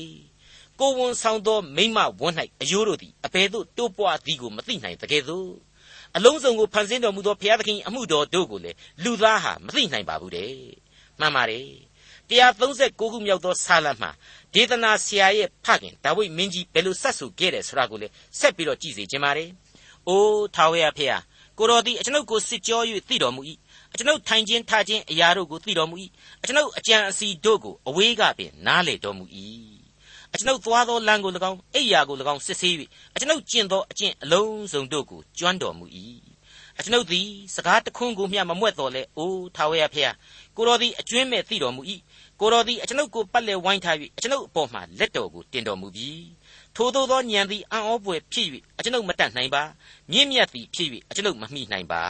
ကိုဝန်ဆောင်သောမိမဝန်း၌အယိုးတို့သည်အဘယ်သို့တိုးပွားသည်ကိုမသိနိုင်တကယ်သို့အလုံးစုံကိုဖန်ဆင်းတော်မူသောဘုရားသခင်အမှုတော်တို့ကိုလည်းလူသားဟာမသိနိုင်ပါဘူးတဲ့မှန်ပါတယ် 136ခုမြောက်သောဆာလံမှာဒေသနာဆရာရဲ့ဖခင်ဒါဝိဒ်မင်းကြီးဘယ်လိုဆက်ဆူခဲ့တယ်ဆိုတာကိုလည်းဆက်ပြီးတော့ကြည့်စေချင်ပါတယ်။အိုးထာဝရဖေဟာကိုတော်သည်အကျွန်ုပ်ကိုစစ်ကြော၍သိတော်မူ၏အကျွန်ုပ်ထိုင်ခြင်းထားခြင်းအရာတို့ကိုသိတော်မူ၏အကျွန်ုပ်အကြံအစီတို့ကိုအဝေးကပင်နားလေတော်မူ၏အကျွန်ုပ်သွားသောလမ်းကို၎င်းအိယာကို၎င်းစစ်ဆေး၍အကျွန်ုပ်ကျင့်သောအကျင့်အလုံးစုံတို့ကိုကျွမ်းတော်မူ၏ အကျွန်ုပ်သည်စကားတခွန်းကိုမျှမမွက်တော်လဲအိုးထာဝရဖေဟာကိုတော်သည်အကျွင်းမဲ့သိတော်မူ၏ကိုတော်သည်အကျွန်ုပ်ကိုပတ်လည်ဝိုင်းထား၍အကျွန်ုပ်အပေါ်မှာလက်တော်ကိုတင်တော်မူပြီထိုသို့သောဉာဏ်သည်အံ့ဩဖွယ်ဖြစ်၍အကျွန်ုပ်မတတ်နိုင်ပါမြင့်မြတ်သည်ဖြစ်၍အကျွန်ုပ်မမိနိုင်ပါ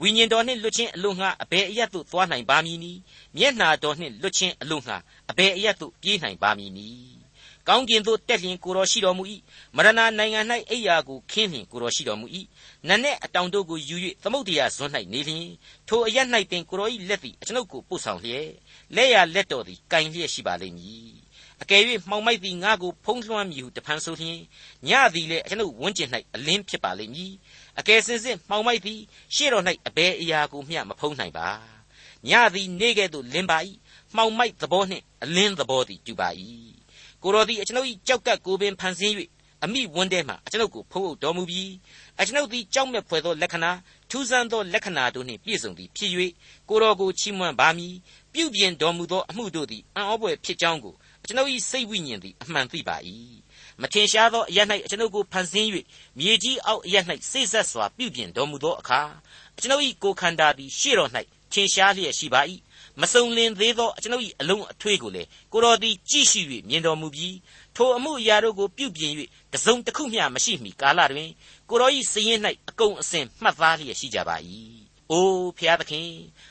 ဝိညာဉ်တော်နှင့်လွတ်ခြင်းအလို့ငှာအဘယ်အရတ်သို့သွားနိုင်ပါမည်နည်းမျက်နာတော်နှင့်လွတ်ခြင်းအလို့ငှာအဘယ်အရတ်သို့ပြေးနိုင်ပါမည်နည်း ကောင်းကင်သို့တက်လျင်ကိုတော်ရှိတော်မူ၏မရဏနိုင်ငံ၌အိယာကိုခင်းလျင်ကိုတော်ရှိတော်မူ၏နတ်နှင့်အတောင်တို့ကိုယူ၍သမုတ်တရားဇွန်း၌နေလျင်ထိုအရ၌ပင်ကိုတော်၏လက်သည်အကျွန်ုပ်ကိုပို့ဆောင်လျက်လက်ရလက်တော်သည်ကင်လျက်ရှိပါလိမ့်မည်အကယ်၍မှောင်မိုက်သည်ငါကိုဖုံးလွှမ်းမြူတဖန်ဆိုလျင်ညသည်လည်းအကျွန်ုပ်ဝန်းကျင်၌အလင်းဖြစ်ပါလိမ့်မည်အကယ်စင်စစ်မှောင်မိုက်သည်ရှေ့တော်၌အဘယ်အရာကိုမျှမဖုံးနိုင်ပါညသည်နေကဲ့သို့လင်းပါ၏မှောင်မိုက်သဘောနှင့်အလင်းသဘောသည်တူပါ၏ ကိုတော်သည်အကျွန်ုပ်၏ကြောက်ကပ်ကိုပင်ဖန်ဆင်း၍အမိဝန်းထဲမှအကျွန်ုပ်ကိုဖုံးအုပ်တော်မူပြီးအကျွန်ုပ်သည်ကြောက်မဲ့ဖွယ်သောလက္ခဏာထူးဆန်းသောလက္ခဏာတို့နှင့်ပြည့်စုံသည်ဖြစ်၍ကိုတော်ကိုချီးမွမ်းပါမည်ပြုပြင်တော်မူသောအမှုတို့သည်အံ့ဩဖွယ်ဖြစ်ကြောင်းကိုအကျွန်ုပ်၏စိတ်ဝိညာဉ်သည်အမှန်သိပါ၏မထင်ရှားသောအရ၌အကျွန်ုပ်ကိုဖန်ဆင်း၍မြေကြီးအောက်အရ၌စိတ်ဆက်စွာပြုပြင်တော်မူသောအခါအကျွန်ုပ်၏ကိုယ်ခန္ဓာသည်ရှေ့တော်၌ထင်ရှားလျက်ရှိပါ၏ မစုံလင်သေးသောအကျွန်ုပ်၏အလုံးအထွေးကိုလည်းကိုတော်သည်ကြည့်ရှု၍မြင်တော်မူပြီးထိုအမှုအရာတို့ကိုပြုပြင်၍တစုံတစ်ခုမျှမရှိမီကာလတွင်ကိုတော်၏စည်ရင်၌အကုန်အစင်မှတ်သားလျက်ရှိကြပါ၏အိုးဖျားသခင်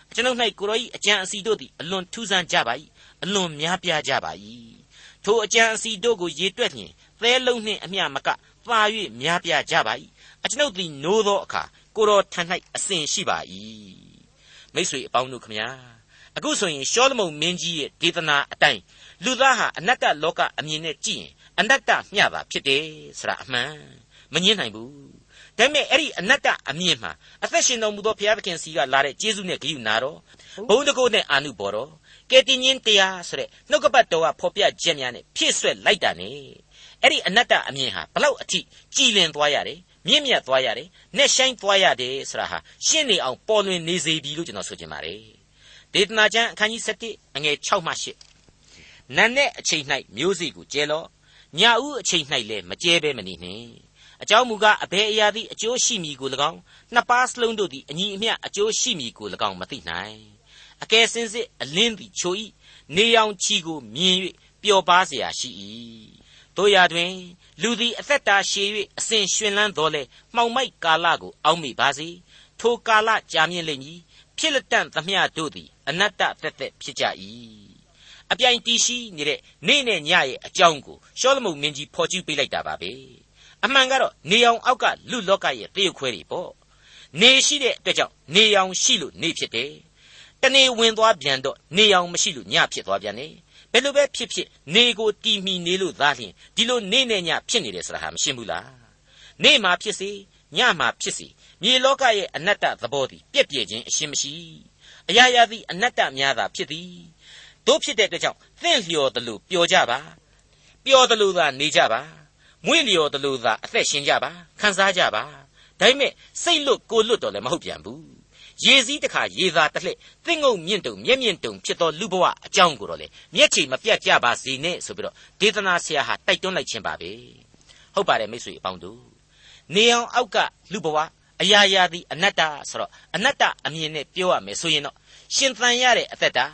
အကျွန်ုပ်၌ကိုတော်၏အကြံအစီတို့သည်အလွန်ထူးဆန်းကြပါ၏အလွန်များပြားကြပါ၏ထိုအကြံအစီတို့ကိုရေတွက်လျင်သဲလုံးနှင့်အမျှမကပါ၍များပြားကြပါ၏အကျွန်ုပ်သည်နိုးသောအခါကိုတော်ထံ၌အစဉ်ရှိပါ၏မိတ်ဆွေအပေါင်းတို့ခမညာ အခုဆိုရင်ရှောလမုန်မင်းကြီးရဲ့ဒေသနာအတိုင်းလူသားဟာအနတ္တလောကအမြင်နဲ့ကြည့်ရင်အနတ္တမျှတာဖြစ်တယ်ဆိုတာအမှန်မငင်းနိုင်ဘူးဒါပေမဲ့အဲ့ဒီအနတ္တအမြင်မှာအသက်ရှင်တော်မူသောဘုရားသခင်စီကလာတဲ့ကျေးဇူးနဲ့ဂရုနာတော်ဘုန်းတကုတ်နဲ့အာနုဘော်တော်ကယ်တင်ရှင်တရားဆိုတဲ့နှုတ်ကပတ်တော်ကဖော်ပြချက်များနဲ့ဖြည့်ဆွက်လိုက်တာ ਨੇ အဲ့ဒီအနတ္တအမြင်ဟာဘလောက်အထိကြည်လင်သွားရတယ်မြင့်မြတ်သွားရတယ်နှက်ဆိုင်သွားရတယ်ဆိုတာဟာရှင်းနေအောင်ပေါ်လွင်နေစေပြီလို့ကျွန်တော်ဆိုချင်ပါတယ် ဒေသနာကျမ်းအခန်းကြီး7အငယ်6မှ8နန်းနဲ့အချိန်၌မျိုးစေ့ကိုကျဲလော့ညဦးအချိန်၌လည်းမကျဲဘဲမနေနှင့်အကြောင်းမူကားအဘယ်အရာသည်အကျိုးရှိမည်ကို၎င်းနှစ်ပါးစလုံးတို့သည်အညီအမျှအကျိုးရှိမည်ကို၎င်းမသိနိုင်အကယ်စင်စစ်အလင်းသည်ချို၏နေရောင်ခြီကိုမြင်၍ပျော်ပါเสียရှိ၏တို့ရာတွင် လူသည်အသက်တာရှည်၍အစဉ်ရှင်လန်းတော်လဲမှောင်မိုက်ကာလကိုအောက်မေ့ပါစေထိုကာလကြာမြင့်လိမ့်မည် ဖြစ်လက်တန့်သမျှတို့သည် အနတ္တသက်သက်ဖြစ်ကြ၏အပြိုင်တီးရှိနေတဲ့နေ့နဲ့ညရဲ့အကြောင်းကိုရှောလမုန်မင်းကြီးဖော်ကျူးပေးလိုက်တာပါပဲအမှန်ကတော့နေအောင်အောက်ကလူလောကရဲ့တရုပ်ခွဲတွေပေါ့နေရှိတဲ့အတွက်ကြောင့်နေအောင်ရှိလို့နေဖြစ်တယ်တနေ့ဝင်သွားပြန်တော့နေအောင်မရှိလို့ညဖြစ်သွားပြန်တယ်ဘယ်လိုပဲဖြစ်ဖြစ်နေကိုတီမီနေလို့သားလျင်ဒီလိုနေနဲ့ညဖြစ်နေတယ်ဆိုတာဟာမရှင်းဘူးလားနေမှာဖြစ်စေညမှာဖြစ်စေ မြေလောကရဲ့အနတ္တသဘောသည်ပြက်ပြဲခြင်းအရှင်းမရှိအရာရာသည်အနတ္တများသာဖြစ်သည်တို့ဖြစ်တဲ့အတွက်ကြောင့်သင့်လျော်သလိုပျော်ကြပါပျော်သလိုသာနေကြပါမွေ့လျော်သလိုသာအသက်ရှင်ကြပါခံစားကြပါဒါပေမဲ့စိတ်လွတ်ကိုလွတ်တော့လည်းမဟုတ်ပြန်ဘူးရေစည်းတစ်ခါရေသာတစ်လှည့်သင့်ငုံမြင့်တုံမျက်မြင့်တုံဖြစ်သောလူဘဝအကြောင်းကိုတော့လေမျက်ခြေမပြတ်ကြပါစေနဲ့ဆိုပြီးတော့ဒေသနာဆရာဟာတိုက်တွန်းလိုက်ခြင်းပါပဲဟုတ်ပါတယ်မိတ်ဆွေအပေါင်းတို့နေအောင်အောက်ကလူဘဝ အရာရာသည်အနတ္တဆိုတော့အနတ္တအမြင်နဲ့ပြောရမယ်ဆိုရင်တော့ရှင်သန်ရတဲ့အသက်တာ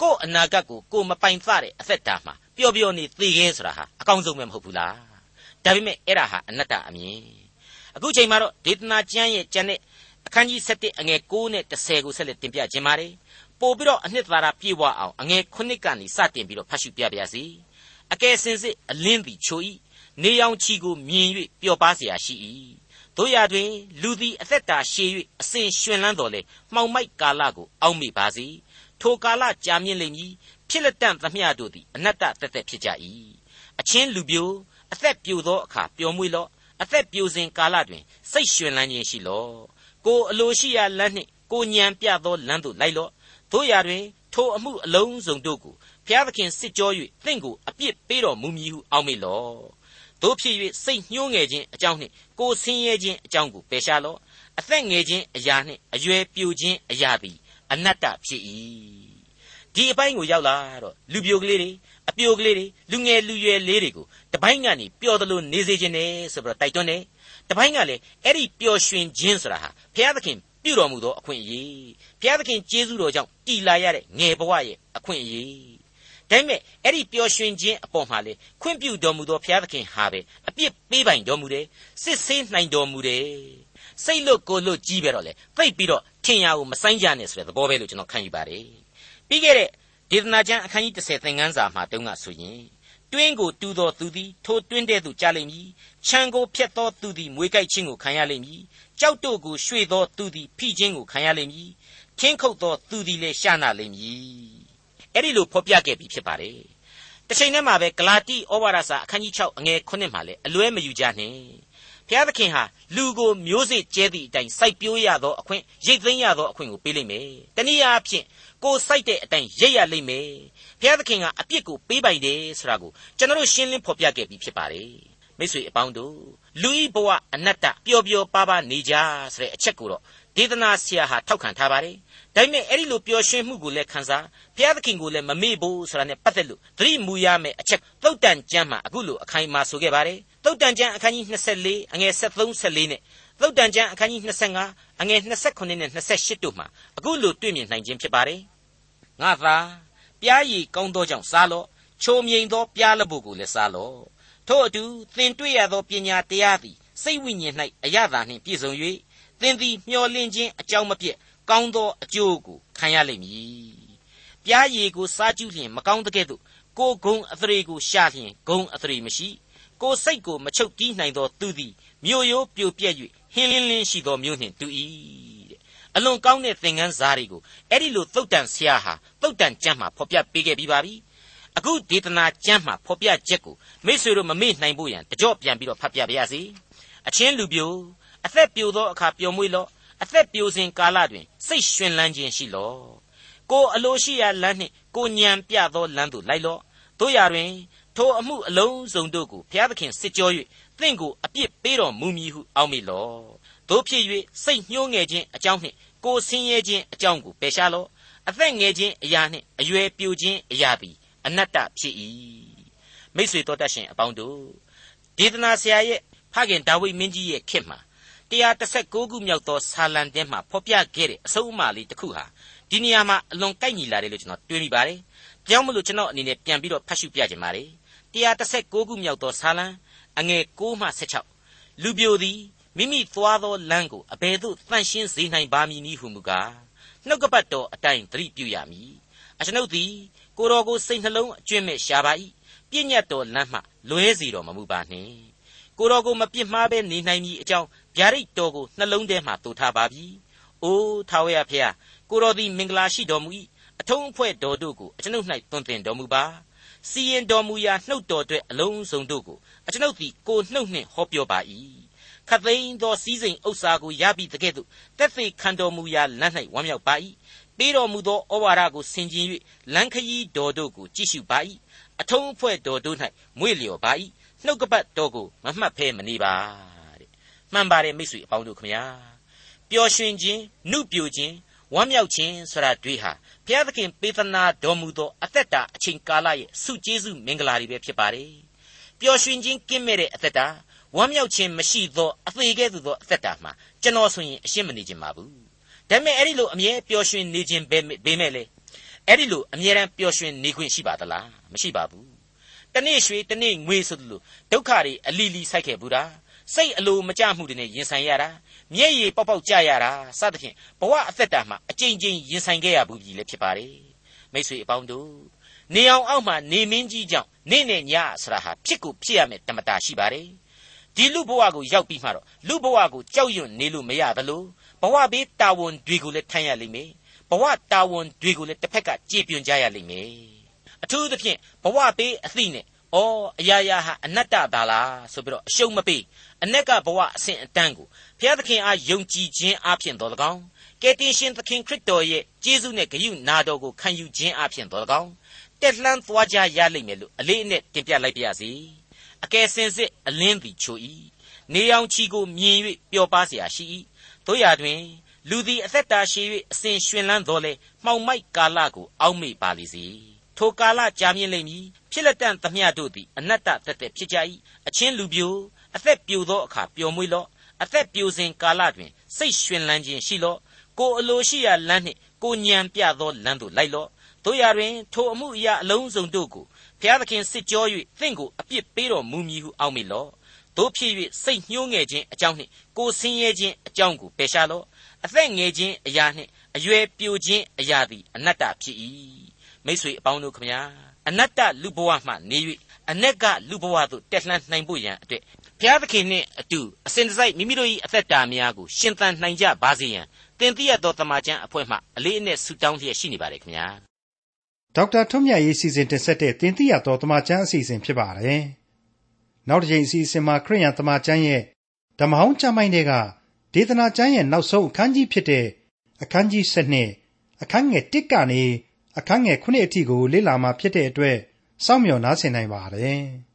ကို့အနာဂတ်ကိုကိုမပိုင်သတဲ့အသက်တာမှာပျော်ပျော်နေသေခဲဆိုတာဟာအကောင်းဆုံးပဲမဟုတ်ဘူးလားဒါပေမဲ့အဲ့ဒါဟာအနတ္တအမြင်အခုချိန်မှာတော့ဒေသနာကျမ်းရဲ့ကျမ်းတဲ့အခန်းကြီး7အငယ်9နဲ့10ကိုဆက်လက်တင်ပြခြင်းပါတယ်ပို့ပြီးတော့အနှစ်သာရပြည့်ဝအောင်အငယ်9ကနေစတင်ပြီးတော့ဖတ်ရှုပြပါရစေအကယ်စင်စစ်အလင်းသည်ချို၏နေရောင်ခြီကိုမြင်၍ပျော်ပါเสียရှိ၏ တို့ရတွင် လူသည် အသက်တာရှည်၍အစဉ်ရှင်လန်းတော်လေမှောင်မိုက်ကာလကို အောက်မေ့ပါစေ ထိုကာလကြာမြင့်လိမ့်မည် ဖြစ်လက်တန့်သမျှတို့သည် အနတ္တသက်သက် ဖြစ်ကြ၏အချင်းလူပြို အသက်ပြိုသောအခါ ပျော်မွေ့လော့ အသက်ပြိုစဉ်ကာလတွင် စိတ်ရွှင်လန်းခြင်းရှိလော့ ကိုအလိုရှိရာလမ်းနှင့် ကိုညံပြသောလမ်းသို့ လိုက်လော့တို့ရာတွင် ထိုအမှုအလုံးစုံတို့ကို ဘုရားသခင်စစ်ကြော၍သင်ကို အပြစ်ပေးတော်မူမည်ဟု အောက်မေ့လော့ တို့ဖြစ်၍စိတ်ညှိုးငယ်ခြင်းအကြောင်းနှင့်ကိုဆင်းရဲခြင်းအကြောင်းကိုပယ်ရှားလော့အသက်ငယ်ခြင်းအရာနှင့်အရွယ်ပြိုခြင်းအရာသည်အနတ္တဖြစ်၏ဒီအပိုင်းကိုရောက်လာတော့လူပြိုကလေးတွေအပြိုကလေးတွေလူငယ်လူရွယ်လေးတွေကိုတပိုင်းကနေပျော်တယ်လို့နေစေခြင်းနဲ့ဆိုပြီးတော့တိုက်တွန်းတယ်တပိုင်းကလည်းအဲ့ဒီပျော်ရွှင်ခြင်းဆိုတာဟာဘုရားသခင်ပြုတော်မူသောအခွင့်အရေးဘုရားသခင်ကျေးဇူးတော်ကြောင့်တည်လာရတဲ့ငယ်ဘဝရဲ့အခွင့်အရေး ဒါပေမဲ့အဲ့ဒီပျော်ရွှင်ခြင်းအပေါ်မှာလေခွင့်ပြုတော်မူသောဘုရားသခင်ဟာပဲအပြစ်ပေးပိုင်တော်မူတယ်စစ်ဆေးနိုင်တော်မူတယ်စိတ်လွတ်ကိုလွတ်ကြီးပဲတော့လေသိပ်ပြီးတော့ထင်ရကိုမဆိုင်ကြနဲ့ဆိုတဲ့သဘောပဲလို့ကျွန်တော်ခံယူပါတယ်ပြီးခဲ့တဲ့ဒေသနာကျမ်းအခန်းကြီး30သင်ခန်းစာမှာတုန်းကဆိုရင်တွင်းကိုတူသောသူသည်ထိုတွင်းတဲ့သို့ကြလိမ့်မည်ခြံကိုဖျက်သောသူသည်မွေကြိုက်ခြင်းကိုခံရလိမ့်မည်ကြောက်တို့ကိုရွှေ့သောသူသည်ဖိခြင်းကိုခံရလိမ့်မည်ခင်းခုတ်သောသူသည်လည်းရှာနာလိမ့်မည် အဲ့ဒီလိုဖော်ပြခဲ့ပြီးဖြစ်ပါတယ်တစ်ချိန်တည်းမှာပဲဂလာတိဩဝါဒစာအခန်းကြီး6အငယ်9မှာလည်းအလွဲမယူကြနှင့်ဘုရားသခင်ဟာလူကိုမျိုးစေ့ကျဲသည့်အတိုင်းစိုက်ပျိုးရသောအခွင့်ရိတ်သိမ်းရသောအခွင့်ကိုပေးလိမ့်မယ်တနည်းအားဖြင့်ကိုစိုက်တဲ့အတိုင်းရိတ်ရလိမ့်မယ်ဘုရားသခင်ကအပြစ်ကိုပေးပိုင်တယ်ဆိုတာကိုကျွန်တော်တို့ရှင်းလင်းဖော်ပြခဲ့ပြီးဖြစ်ပါတယ်မိတ်ဆွေအပေါင်းတို့လူဤဘဝအနတ္တပျော်ပျော်ပါးပါးနေကြဆိုတဲ့အချက်ကိုတော့ဒေသနာဆရာဟာထောက်ခံထားပါတယ် ဒါပေမဲ့အဲ့ဒီလိုပျော်ရွှင်မှုကိုလည်းခံစားဘုရားသခင်ကိုလည်းမမေ့ဘူးဆိုတာနဲ့ပတ်သက်လို့သတိမူရမယ်အချက်သုတ်တန်ကျမ်းမှာအခုလိုအခိုင်အမာဆိုခဲ့ပါတယ်သုတ်တန်ကျမ်းအခန်းကြီး24အငယ်73 74နဲ့သုတ်တန်ကျမ်းအခန်းကြီး25အငယ်29နဲ့28တို့မှာအခုလိုတွေ့မြင်နိုင်ခြင်းဖြစ်ပါတယ်ငါသာပြားရည်ကောင်းသောကြောင့်စားလော့ချိုမြိန်သောပြားလပုတ်ကိုလည်းစားလော့ထို့အတူသင်တွေ့ရသောပညာတရားသည်စိတ်ဝိညာဉ်၌အရသာနှင့်ပြည့်စုံ၍သင်သည်မျှော်လင့်ခြင်းအကြောင်းမပြည့် ကောင်းသောအကျိုးကိုခံရလိမ့်မည်။ပြားရည်ကိုစားကျူးလျင်မကောင်းတဲ့ကဲ့သို့ကိုဂုံအသရေကိုရှာလျင်ဂုံအသရေမရှိကိုစိတ်ကိုမချုပ်တီးနိုင်သောသူသည်မြို့ရိုးပြိုပြက်၍ဟင်းလင်းလင်းရှိသောမြို့နှင့်တူ၏တဲ့အလွန်ကောင်းတဲ့သင်ခန်းစာတွေကိုအဲ့ဒီလိုသုတ်တန်ဆရာဟာသုတ်တန်ကျမ်းမှာဖော်ပြပေးခဲ့ပြီးပါပြီအခုဒေသနာကျမ်းမှာဖော်ပြချက်ကိုမိတ်ဆွေတို့မမေ့နိုင်ဖို့ရန်တကြော့ပြန်ပြီးတော့ဖတ်ပြပါရစေအချင်းလူပြိုအသက်ပြိုသောအခါပျော်မွေ့လော့ အသက်ပြိုစဉ်ကာလတွင် စိတ်ရွှင်လန်းခြင်းရှိလော့ကိုအလိုရှိရာလမ်းနှင့်ကိုညံပြသောလမ်းသို့လိုက်လော့တို့ရာတွင် ထိုအမှုအလုံးစုံတို့ကိုဘုရားသခင်စစ်ကြော၍သင်ကိုအပြစ်ပေးတော်မူမည်ဟုအောက်မေ့လော့တို့ဖြစ်၍စိတ်ညှိုးငယ်ခြင်းအကြောင်းနှင့်ကိုဆင်းရဲခြင်းအကြောင်းကိုပယ်ရှားလော့အသက်ငယ်ခြင်းအရာနှင့်အရွယ်ပြိုခြင်းအရာသည်အနတ္တဖြစ်၏မိတ်ဆွေတော်တတ်ရှင်အပေါင်းတို့ဒေသနာဆရာရဲ့ဖခင်ဒါဝိဒ်မင်းကြီးရဲ့ခေတ်မှာ 136ခုမြောက်သောဆာလံတဲမှာဖော်ပြခဲ့တဲ့အဆုံးအမလေးတစ်ခုဟာဒီနေရာမှာအလွန်ကိုက်ညီလာတယ်လို့ကျွန်တော်တွေးမိပါတယ်။ကြောင်းမလို့ကျွန်တော်အနေနဲ့ပြန်ပြီးတော့ဖတ်ရှုပြခြင်းပါတယ်။136ခုမြောက်သောဆာလံအငယ်6မှ16လူပြိုသည်မိမိသွားသောလမ်းကိုအဘယ်သို့တန့်ရှင်းစေနိုင်ပါမည်နည်းဟုမူကားနှုတ်ကပတ်တော်အတိုင်းသတိပြုရမည်။အကျွန်ုပ်သည်ကိုတော်ကိုစိတ်နှလုံးအကျွင့်မဲ့ရှာပါ၏။ပြည့်ညတ်တော်လမ်းမှလွဲစီတော်မမူပါနှင့်။ကိုတော်ကိုမပြစ်မှားဘဲနေနိုင်မည်အကြောင်း ဗျာဒိတ်တော်ကိုနှလုံးထဲမှတူထားပါပြီ။အိုးထာဝရဖျားကိုတော်သည်မင်္ဂလာရှိတော်မူ၏အထုံးအဖွဲ့တော်တို့ကိုအကျွန်ုပ်၌တွင်တင်တော်မူပါစီရင်တော်မူရာနှုတ်တော်အတွက်အလုံးစုံတို့ကိုအကျွန်ုပ်သည်ကိုနှုတ်နှင့်ဟောပြောပါ၏ခသိန်းသောစည်းစိမ်ဥစ္စာကိုရပြီးတကဲ့သို့တက်သိခံတော်မူရာလမ်း၌ဝမ်းမြောက်ပါ၏ပေးတော်မူသောဩဝါဒကိုဆင်ခြင်၍လမ်းခရီးတော်တို့ကိုကြည့်ရှုပါ၏အထုံးအဖွဲ့တော်တို့၌မွေ့လျော်ပါ၏နှုတ်ကပတ်တော်ကိုမမှတ်ဖဲမနေပါတဲ့ မှန်ပါတယ်မိတ်ဆွေအပေါင်းတို့ခမညာပျော်ရွှင်ခြင်းနှုတ်ပြိုခြင်းဝမ်းမြောက်ခြင်းဆိုတာတွေဟာဘုရားသခင်ပေးသနာတော်မူသောအသက်တာအချိန်ကာလရဲ့ဆုကျေးဇူးမင်္ဂလာတွေပဲဖြစ်ပါတယ်။ပျော်ရွှင်ခြင်းကင်းမဲ့တဲ့အသက်တာဝမ်းမြောက်ခြင်းမရှိသောအသေးကဲ့သို့သောအသက်တာမှာကျွန်တော်ဆိုရင်အရှင်းမနေခြင်းပါဘူး။ဒါပေမဲ့အဲ့ဒီလိုအမြဲပျော်ရွှင်နေခြင်းပဲမဲ့လေအဲ့ဒီလိုအမြဲတမ်းပျော်ရွှင်နေခွင့်ရှိပါသလားမရှိပါဘူး။တနေ့ရွှေတနေ့ငွေဆိုသလိုဒုက္ခတွေအလီလီဆိုက်ခဲ့ဘူးတာ စိတ်အလိုမကျမှုတွေနဲ့ရင်ဆိုင်ရတာမျက်ရည်ပေါက်ပေါက်ကြရတာစသဖြင့်ဘဝအသက်တာမှာအကြိမ်ကြိမ်ရင်ဆိုင်ခဲ့ရဘူးပြီလည်းဖြစ်ပါတယ်မိတ်ဆွေအပေါင်းတို့နေအောင်အောက်မှာနေမင်းကြီးကြောင့်နေ့နဲ့ညဆိုတာဟာဖြစ်ကိုဖြစ်ရမယ်တမတာရှိပါတယ်ဒီလူဘဝကိုရောက်ပြီးမှတော့လူဘဝကိုကြောက်ရွံ့နေလို့မရသလိုဘဝဘေးတာဝန်တွေကိုလည်းထမ်းရလိမ့်မယ်ဘဝတာဝန်တွေကိုလည်းတစ်ဖက်ကကြေပြွန်ကြရလိမ့်မယ်အထူးသဖြင့်ဘဝဘေးအသည့်နဲ့ ဩအရာရာဟာအနတ္တသာလားဆိုပြီးတော့အရှုံးမပေးအ내ကဘဝအစဉ်အတန်းကိုဘုရားသခင်အားယုံကြည်ခြင်းအပြင်တော်၎င်းကယ်တင်ရှင်သခင်ခရစ်တော်ရဲ့ကျေးဇူးနဲ့ဂရုနာတော်ကိုခံယူခြင်းအပြင်တော်၎င်းတက်လှမ်းသွားကြရလိမ့်မယ်လို့အလေးအနက်တင်ပြလိုက်ပါရစေအကယ်စင်စစ်အလင်းသည်ချို၏နေအောင်ချီကိုမြင်၍ပျော်ပါเสียရှိ၏တို့ရတွင် လူသည်အသက်တာရှည်၍အစဉ်ရှင်လန်းတော်လဲမှောင်မိုက်ကာလကိုအောက်မေ့ပါလိစေ ထိုကာလကြာမြင့်လိမ့်မည်ဖြစ်လက်တန့်သမျှတို့သည်အနတ္တသက်သက်ဖြစ်ကြ၏အချင်းလူပြိုအသက်ပြိုသောအခါပျော်မွေ့လော့အသက်ပြိုစဉ်ကာလတွင်စိတ်ရွှင်လန်းခြင်းရှိလော့ကိုအလိုရှိရာလမ်းနှင့်ကိုညံပြသောလမ်းသို့လိုက်လော့တို့ရတွင်ထိုအမှုအရာအလုံးစုံတို့ကိုဘုရားသခင်စစ်ကြော၍သင်ကိုအပြစ်ပေးတော်မူမည်ဟုအောက်မေ့လော့တို့ဖြစ်၍စိတ်ညှိုးငယ်ခြင်းအကြောင်းနှင့်ကိုဆင်းရဲခြင်းအကြောင်းကိုပယ်ရှားလော့အသက်ငယ်ခြင်းအရာနှင့်အရွယ်ပြိုခြင်းအရာသည်အနတ္တဖြစ်၏ မိတ်ဆွေအပေါင်းတို့ခမညာအနတ္တလူဘဝမှနေ၍အ내ကလူဘဝသို့တက်လှမ်းနိုင်ဖို့ရန်အတွက်ဘုရားသခင်နှင့်အတူအစဉ်တစိုက်မိမိတို့၏အသက်တာများကိုရှင်သန်နိုင်ကြပါစေရန်တင်ပြရသောတမန်ကျန်အဖွဲ့မှအလေးအနက်ဆုတောင်းလျက်ရှိနေပါတယ်ခင်ဗျာဒေါက်တာထွန်းမြတ်ရေးစီစဉ်တင်ဆက်တဲ့တင်ပြရသောတမန်ကျန်အစီအစဉ်ဖြစ်ပါတယ်နောက်တစ်ချိန်အစီအစဉ်မှာခရိယန်တမန်ကျန်ရဲ့ဓမ္မဟောင်းကျမ်းပိုင်းတွေကဒေသနာကျမ်းရဲ့နောက်ဆုံးအခန်းကြီးဖြစ်တဲ့အခန်းကြီး7အခန်းငယ်1ကနေ အခန်းငယ်9အထိကိုလေ့လာမှဖြစ်တဲ့အတွက်စောင့်မျှော်နားဆင်နိုင်ပါတယ်။